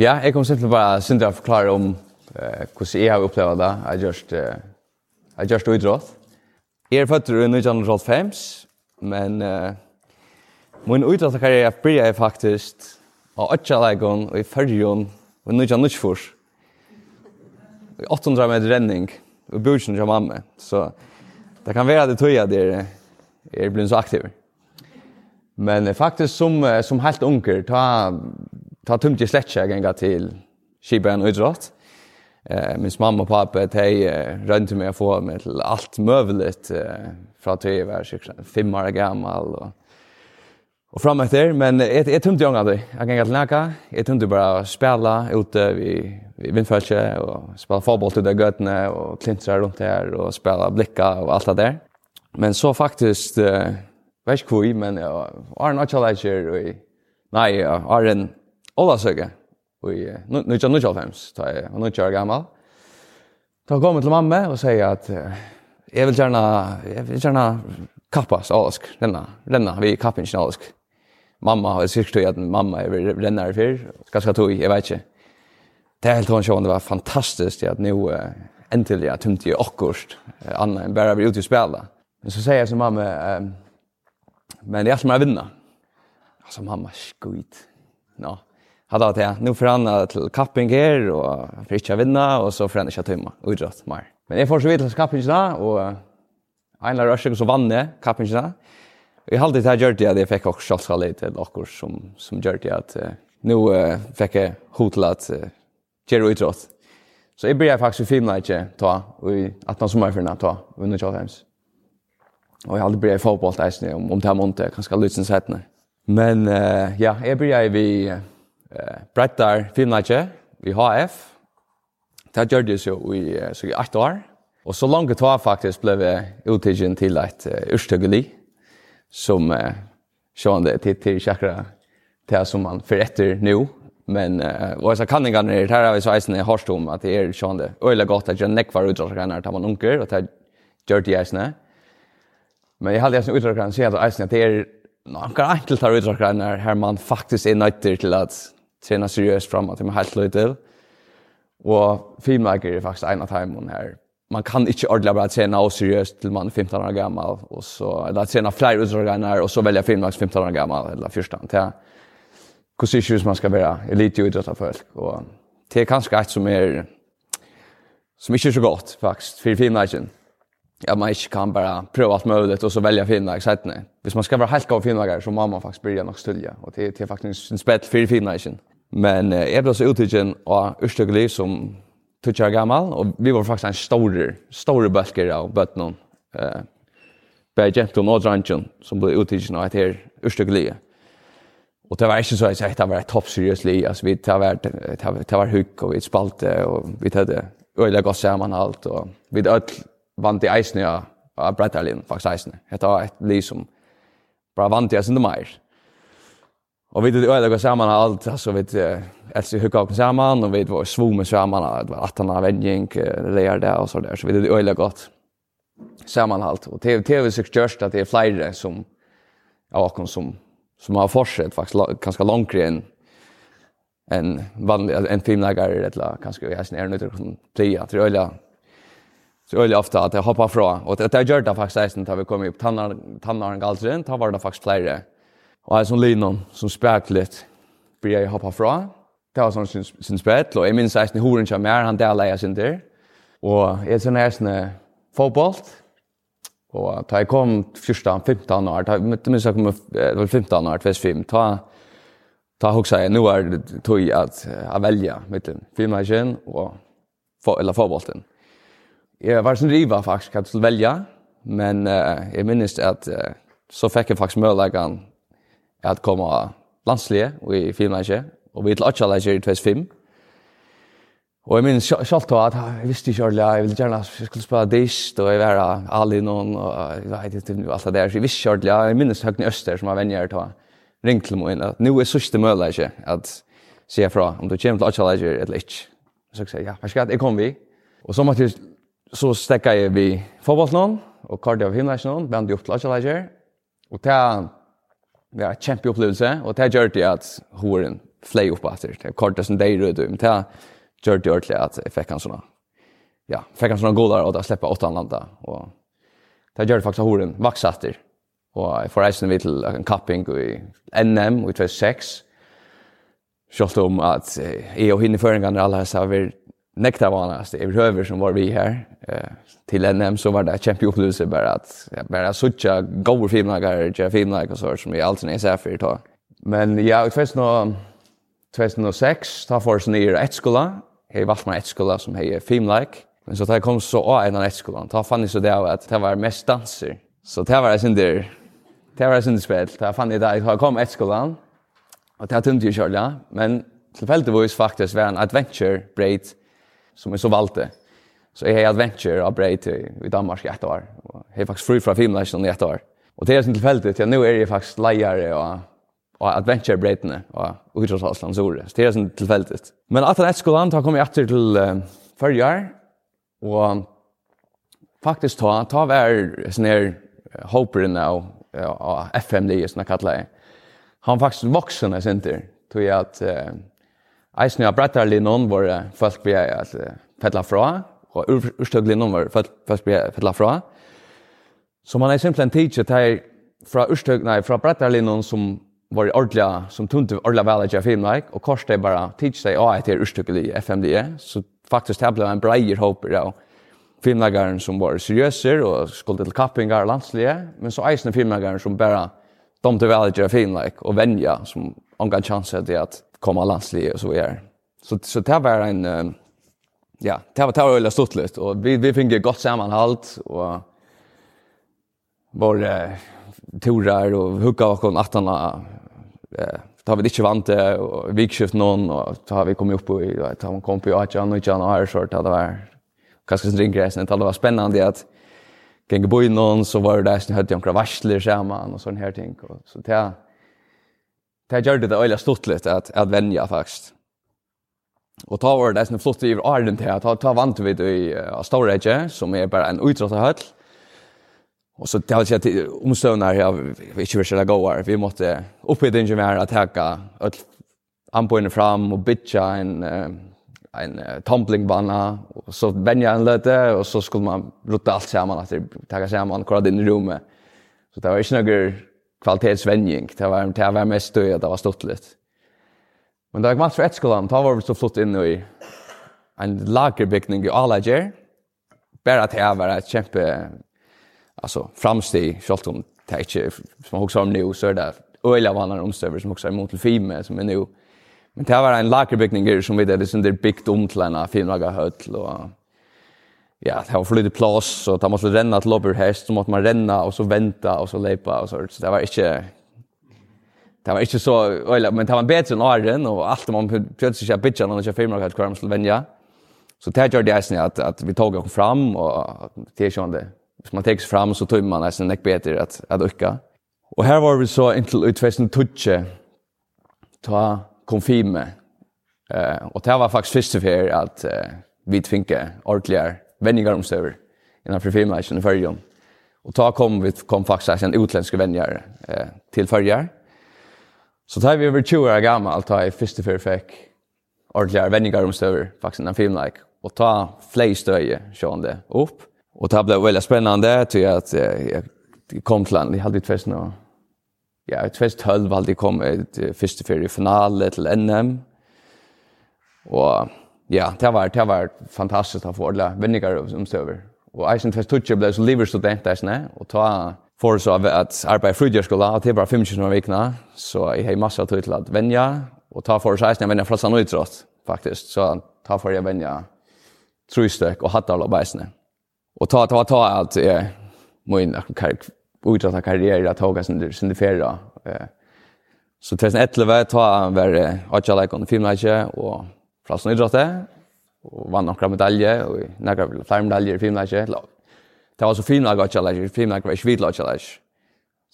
Ja, jeg kom simpelthen bare synd å forklare om eh, hvordan jeg har opplevd det. Jeg har gjort, eh, jeg har gjort utrådt. Jeg er født i 1905, men eh, min utrådtkarriere blir jeg faktisk av 8 og i fyrjon og 1904. I 800 meter renning og bjørsen til mamma. Så det kan være det tog jeg der jeg er blitt så aktiv. Men eh, faktisk som, som helt unger, ta ta tumt i sletje gänga till Kibben och idrott. Eh min mamma och pappa de runt meg å få mig till allt möjligt eh från tre var fem år gammal och och frem etter. men ett ett tumt jag hade jag kan till Nacka ett tumt bara spela ute i, i vindfältet och spela fotboll til det gøtene och klintra rundt her och spela blikka och allt det där. Men så faktiskt eh, vet ikke hvor, men jag har en annan och nej jag har en Ola Søge, Og nu ikke noe kjølfems, da jeg var noe kjør gammel. Da kom jeg til mamma og sier at jeg vil gjerne, jeg vil gjerne kappas alask, renna, renna, vi kappin ikke alask. Mamma har sikkert at mamma er renna i fyr, ganske tog, jeg vet ikke. Det er helt hånd sjående var fantastisk at nå endelig jeg tømte i okkurst, anna enn bare vi ute i spela. Men så sier jeg til mamma, men det er alt mer vinna. Altså mamma, skuit. Nå, no hade att nu för han till kapping här och för inte vinna och så för han inte tömma och mer. Men jag får så vidare kapping kappingen där och Einar Rushing så vann det kapping da. Vi hade det här gjort det jag fick också skall lite lockor som, som gjort det att nu nå uh, fikk jeg hod til at uh, gjøre utrått. Så jeg begynte faktisk i filmen ikke ta, og i 18 sommerfyrene ta, under Kjølheims. Og jeg halte begynte i fotball til om, om det her måned, kanskje lysen settene. Men uh, ja, jag började vi eh, brettar filmnætje vi HF. Det gjør det jo i, så i 8 år. Og så langt det var faktisk ble utidgen til et uh, urstøggelig, som uh, det til, til kjekkere det som man får etter nå. Men uh, og så kan jeg her har vi så eisen i Harstom, at det er sjående øyelig godt at jeg nekvar utdragsgrenner til man onkel og det gjør det eisene. Men jeg hadde ju utdragsgrenner sier at eisen at det er noen enkelt har utdragsgrenner her man faktisk er nøytter til at träna seriöst framåt med helt lite. Och filmmaker är faktiskt en av timon här. Man kan inte ordentligt bara träna och seriöst till man är 15 år gammal och så eller träna flera utdragningar och så välja filmmaker 15 år gammal eller första till hur man ska vara elitidrottare folk och det är kanske ett som är som inte är så gott faktiskt för filmmakern. Ja, man inte kan bara pröva allt möjligt och så välja filmlag sätt nej. Hvis man ska vara helt gav filmlagare så må man faktiskt börja nog stölja. och det är, det är faktiskt en spett för filmlagen. Men eh, jeg ble så utidgen av Ørstøkli som tog jeg gammel, og vi var faktisk en store, store bølger av bøtnen. Eh, Bare Genton og Drangjon, som ble utidgen av etter Ørstøkli. Og det var ikke så jeg sier, det var et toppseriøs li, altså vi, tar var, det var, hukk, og vi spalte, og vi tar det øyla godt sammen alt, og vi ødel vant i eisene av, av Breitarlin, faktisk eisene. Det var et li som bare vant i eisene mer. Och vi det öliga gå samman allt alltså vet alltså hur kom samman och vi var svomma samman det var att han har vänjing där där och så där så vi det öliga gott sammanhalt och TV TV så just att det är flyger som ja kom som som har fortsatt faktiskt ganska långt än en vanlig en filmläggare eller kanske jag snär nu till trea till öliga så öliga ofta att jag hoppar från och det har gjort det faktiskt sen tar vi kommer upp tannar tannar galsen tar var det faktiskt flera Og jeg er sånn linom, som spekler litt, blir jeg hoppa fra. Det var sånn sin, sin spett, og jeg minns eisen i horen som er, han deler jeg sin der. Og jeg er sånn eisen i fotboll, og da jeg kom 14-15 år, da jeg minns jeg kom 15 år, 25, da ta hugsa eg nu er det tog at jeg velger mittlen, filmmagen og for, eller forbolten. Eg var sånn riva faktisk, at velja, men uh, jeg minnes at uh, så fekk eg faktisk møllagan at komme landslige og i filmleisje, og vi til Atja-leisje i 2005. Og jeg minns selv til at jeg visste ikke ordentlig, jeg ville gjerne jeg skulle spille dist, og jeg var alle noen, og jeg vet ikke, alt det der, så jeg visste ikke ordentlig, jeg minns Høgne Øster som var venner til å ringe til meg inn, at nå er sørste møleisje, at se fra, om du kommer til Atja-leisje eller ikke. Så jeg sier, ja, hva skal, jeg kom vi. Og så måtte jeg, så stekket jeg vi fotballt noen, og kardio av himleisje noen, vendig opp til Atja-leisje, og til ja, kjempe opplevelse, og det gjør det at horen flei opp etter. Det er kortet som det er rød, men det gjør det ordentlig at jeg fikk en sånn, ja, fikk en sånn godere, og da slipper åtta landa, og det gjør det faktisk at horen vaks etter. Og jeg får reisende vidt til en kapping i NM i 2006, Sjølt om at jeg og henne i føringene alle har vært nekta vanast i höver som var vi här eh till NM så var det champion upplevelse bara att bare bara gode filmlager filmlagar filmlager og så som jag alltid är så ta men ja utfäst nå 2006 ta för sig ner ett skola hej var man ett skola som hej filmlager men så där kom så å en av ett skola ta fann så där att det var mest danser så det var sin der det var sen spel ta fann det där kom ett skola ta det jo ju ja men Tilfeldigvis faktiskt var en adventure break som är så valgte. Så jeg har adventure av Bray till i Danmark i ett år. Och jag är faktiskt fri från filmlärsen i ett år. Och det är en tillfälligt att nu är jag faktiskt leiere och, och adventure breitene och utrådshalslands så det. Så det är en tillfälligt. Men att den ett skolan tar kom jeg etter till uh, år Och faktiskt ta, ta var sån här hoperen av FM-livet som jeg kaller det. Han faktisk faktiskt vuxen, jag syns inte. Tror att... Uh, Eisen av brettarlinjen var folk vi at fettla fra, og urstøglinjen var folk vi fettla fra. Så man er simpelthen tidsi til fra urstøg, nei, fra brettarlinjen som var ordentlig, som tunte ordentlig vel at jeg filmar och kors det bara teach sig ja att det är FMD så faktiskt det blev en breier håper av filmlagaren som var seriöser och skulle till kappingar landslige men så eisen filmlagaren som bara de till vel at jeg filmar och vänja som omgang chans att det att komma landslig och så är. Så så det var en ja, det var det var stort och vi vi fick gott sammanhalt och var uh, torar och hugga och kon attarna eh tar vi inte vant det och vikskift någon och har vi kommit upp och tar man kom på att jag och jag har så det var kanske en ringgräs det var spännande att gänga bo i någon så var det där så hade jag några varsler samman och sån här ting och så det det gjør det det stort litt at, at vennja faktisk. Og ta var det som flott i arden til, ta, ta vant vi det i uh, Storage, som er bare en utrattet høll. Og så det har ikke at omstøvner her, vi ikke vil kjøre gåer, vi måtte oppe i det ingeniøret at hekka øll fram og bytja en, en tumblingbanna, og så vennja en løte, og så skulle man rotta alt sammen, at det takka sammen, kora det inn i rommet. Så det var ikke noe kvalitetsvänjning. Det var det var mest stöd det var stortligt. Men då jag match för ett skolan, då var vi så flott in i en lagerbyggning i Alager. Bara att det var ett kämpe alltså framsteg, självt om det inte som också om nu så är det öliga vannar omstöver som också är mot Fime som är nu. Men det var en lagerbyggning som vi det är byggt om till en 5 höll och ja, det var för lite plats så där måste renna till lobber häst så måste man renna och så vänta och så lepa och så så det var inte det var inte så eller men det var bättre än Arden och allt man plötsligt ska bitcha när man kör filmer att kvar vänja. Så det gjorde det att att vi tog oss fram och det kände hvis man tegs fram så tog man nästan näck bättre att att öka. Och här var vi så intill utfästen tutche ta konfirme. Eh och det var faktiskt första för att uh, vi tvinka ordligare vänningar om stöver innan för filmen i Färjan. Och ta kom vi kom faktiskt en utländsk vänjar eh, till förjar. Så tar vi över 20 år gammal tar i första för fick ordliga vänningar om stöver faktiskt en film like och ta fler stöje sjönde upp. Och det blev väldigt spännande till att jag kom till land. Jag hade fest nu. Ja, tvärst 12 hade kom ett första för i finalen till NM. Och ja, det var, det var fantastiskt att få alla vänner omstöver. Och Eisen Fest Tutsch blev så liver student där snä och ta för så att arbeta i skola att det bara 5 timmar i så jag har massa tid till att vänja och ta för så Eisen vänja från sån Uitrost faktiskt så ta för jag vänja trustök och hatta alla bäsne. Och ta ta ta allt är min utrata karriär att ta sen sen det färra. Eh så 2011 ta var Ajalike on the film och plass i idrottet, og vann några medalje, og några flere medaljer i filmläge. Det var så fina gotchaläge, fina var svidla challenge.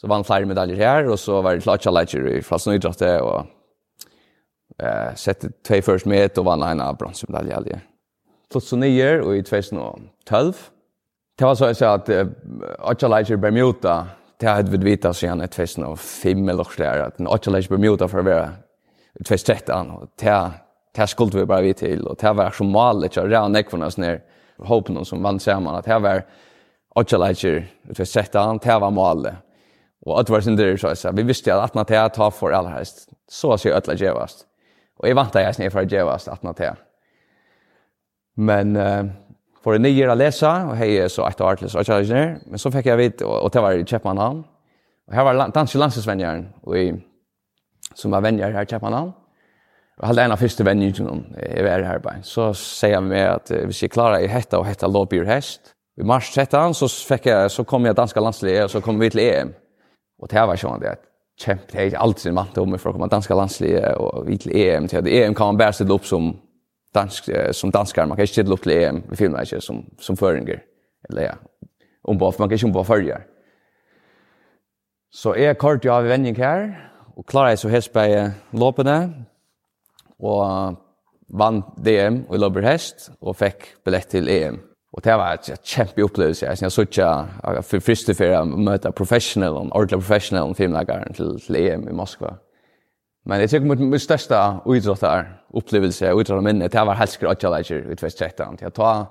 Så vann flere medaljer her, og så var det klart challenge i plass i idrottet, og eh sette två først med og vann en bronsmedalj alltså. 2009 og i 2012 Det var så jeg sa att Ochalager Bermuda, det hadde vi vita siden i 2005 eller noe där at Ochalager Bermuda for å være 2013, och det här skulle vi bara vi till och det var så malet jag rann ekvarna så ner hopen som vann samman att här var Ochalajer det var sätta han det var malet och att var sin där så så vi visste att att det ta för all häst så så att Jevast och jag väntar jag snär för att Jevast att ta men uh, för en nyer att läsa och hej så att artles Ochalajer men så fick jag vet och det var Chapman han och här var dans landsvänjaren och i som var vänjer här Chapman han halde en av første vennene om jeg var her bare. Så sier jeg meg at hvis jeg klarer i hetta og hetta låbyr hest, i mars 13 så, fikk jeg, så kom jeg danska landslige, og så kom vi til EM. Og det var sånn det at kjempe, det er alltid sin mann til meg for å komme danska landslige og vi til EM. Til EM kan man bare stille opp som, dansk, som danskar, man kan ikke stille opp til EM, vi filmer ikke som, som føringer, eller ja, ombå, man kan ikke ombå førjer. Så jeg kort jo av vending her, og klarer jeg så helst på låpene, og vann DM og i Lobber hest og fikk billett til EM. Og det var et kjempe opplevelse. Jeg synes jeg for første friste for å møte professionellen, ordentlig professionellen filmleggeren til, til EM i Moskva. Men jeg tykker min største utråttar opplevelse og minne, det var helsker åttjalager i 2013. Jeg tar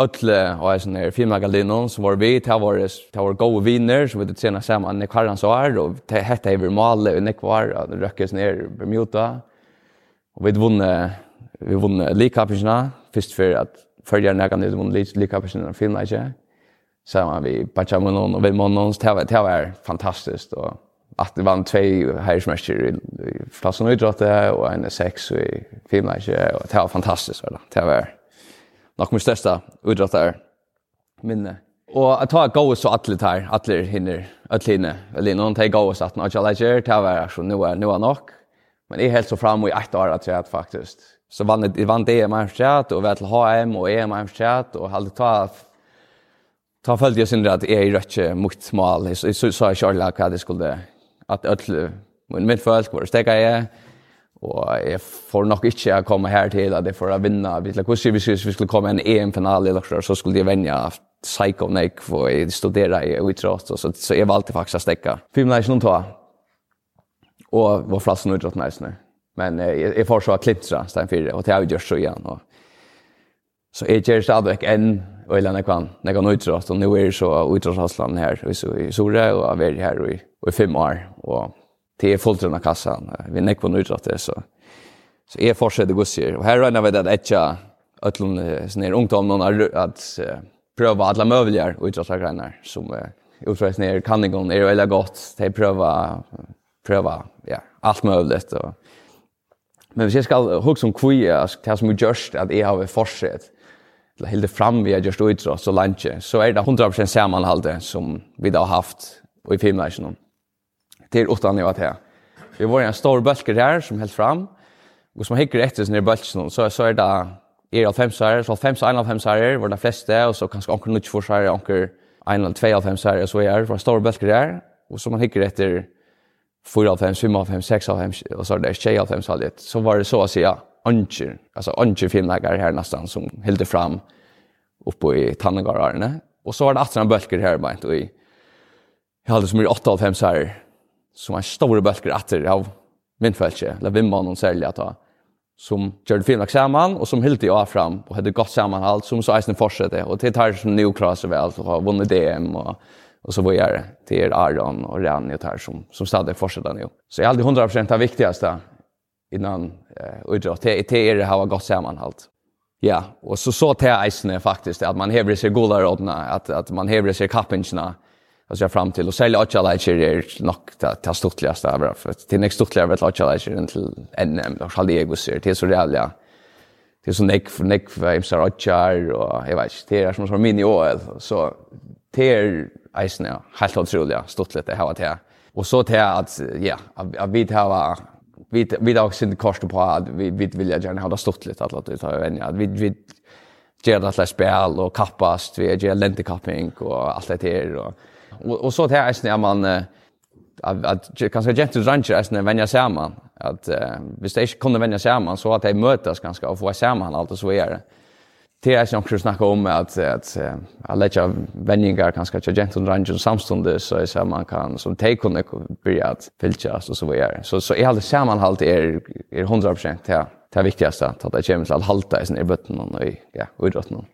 alle og jeg sånne filmagalinon som var vi, det var, det var gode viner som vi det senere sammen, Nick Harrans år, og det hette jeg vil male, og Nick var, og det røkkes ned i Bermuda. Og vi vunne, vi vunne likapisjene, først for at følger når kan vunne likapisjene av Så Sammen vi Bacha Monon og Vimon det var, det var fantastisk. Og at det vann tve herresmester i, i Flassen og Idrotte, og en sex i filmleikje, og det var fantastisk. Det var nok min største idrotter minne. Og jeg tar gode så alle tar, alle hinner, alle hinner, alle hinner, alle hinner, alle hinner, alle hinner, alle hinner, alle hinner, alle hinner, alle hinner, alle Men jeg helt så fram i ett år att jag faktiskt. Så vann det vann det med chat och väl HM och EM med chat och hade ta ta följt jag synd att är i rätt mot mål. Så så så jag körde att det skulle att öll men mitt folk var stäcka jag och jag får nog inte att komma här till att det för att vinna. Vi skulle vi skulle komma en EM final eller så så skulle jag vänja psycho nick för att studera i utrot så så jag valde faktiskt att stäcka. Filmen är ju någon og var flassan utåt nice nu. Men jag jeg får så att klittra sen för och det har vi gjort så igjen. Og... så är det så att en och eller kvann, når jeg kan utrått, og nå er det så utrått her, här så i Sore, og jeg er her i, i fem år og det är fullt den kassan. Vi näck på utrått det så så är fortsätter gå sig och här räknar vi det att jag ötlun snär ungdomarna att pröva alla möjliga utåt grejer som utåt snär kan igång gå är väldigt gott. De pröva pröva ja, allt möjligt. Och... Men hvis jeg skal huske om kvui, det som just att at jeg har forsett, eller hilde fram vi har gjørst utrott så lunch så är det 100% samanhalde som vi da har haft i filmleisjonen. till er utan jeg var. Vi var en stor bølger her som helt fram, og som hikker etter sin bølger, så, så är det er alfemsare, så alfems og einalfemsare var de fleste, og så kanskje anker nuttforsare, anker einal, tveialfemsare, og så er det var stor bølger her, og så man hikker etter 95, 95, 95, og så er det 6 där 95 så det så var det så att säga anker, alltså anker filmläggare här nästan som hällde fram uppe i Tannegararna och så var det 18 bölker här bara inte i jag hade som i 85 så här som en stor bölker åter av vindfältet eller vimman och sälja ta som gjorde filmlag samman och som hyllde jag fram och hade gott sammanhåll som så isen fortsatte och det tar som nu klarar sig väl och har vunnit DM och och så vidare. Det är Aron och Ranni och här som, som stadigt fortsätter nu. Så jag är aldrig 100% det viktigaste innan eh, utdrag till det er har gått samman sammanhalt. Ja, och så så till eisne faktiskt att man häver sig goda rådna, att, att man häver sig kappingarna alltså jag fram till och sälja åtta lejer är nog det det stortligaste av för till nästa stortliga vet alla lejer till NM då ska det gå ser till så reella det är så näck för näck för imsar åtta och jag vet det är som som mini OL så det er ja, helt utrolig stort litt det her til. Og så til at, ja, at vi tar vi vi har sin kost på at vi vi vill gärna ha det stått lite att låta ta vem ja vi vi ger det att spel och kappast vi ger lentekapping och allt det där och och så det är snär man att kanske gentle rancher är snär vänja samman att visst det kunde vänja samman så att de mötas ganska och få samman allt och så är det Det är som jag snackar om att att att lägga vänningar kanske att gent och range och samstundes så är man kan som take kunde börja att filcha så så vidare. Så så är det sammanhållt är är 100 ja. Det viktigaste att det kommer att halta i sin i botten och i ja, idrotten.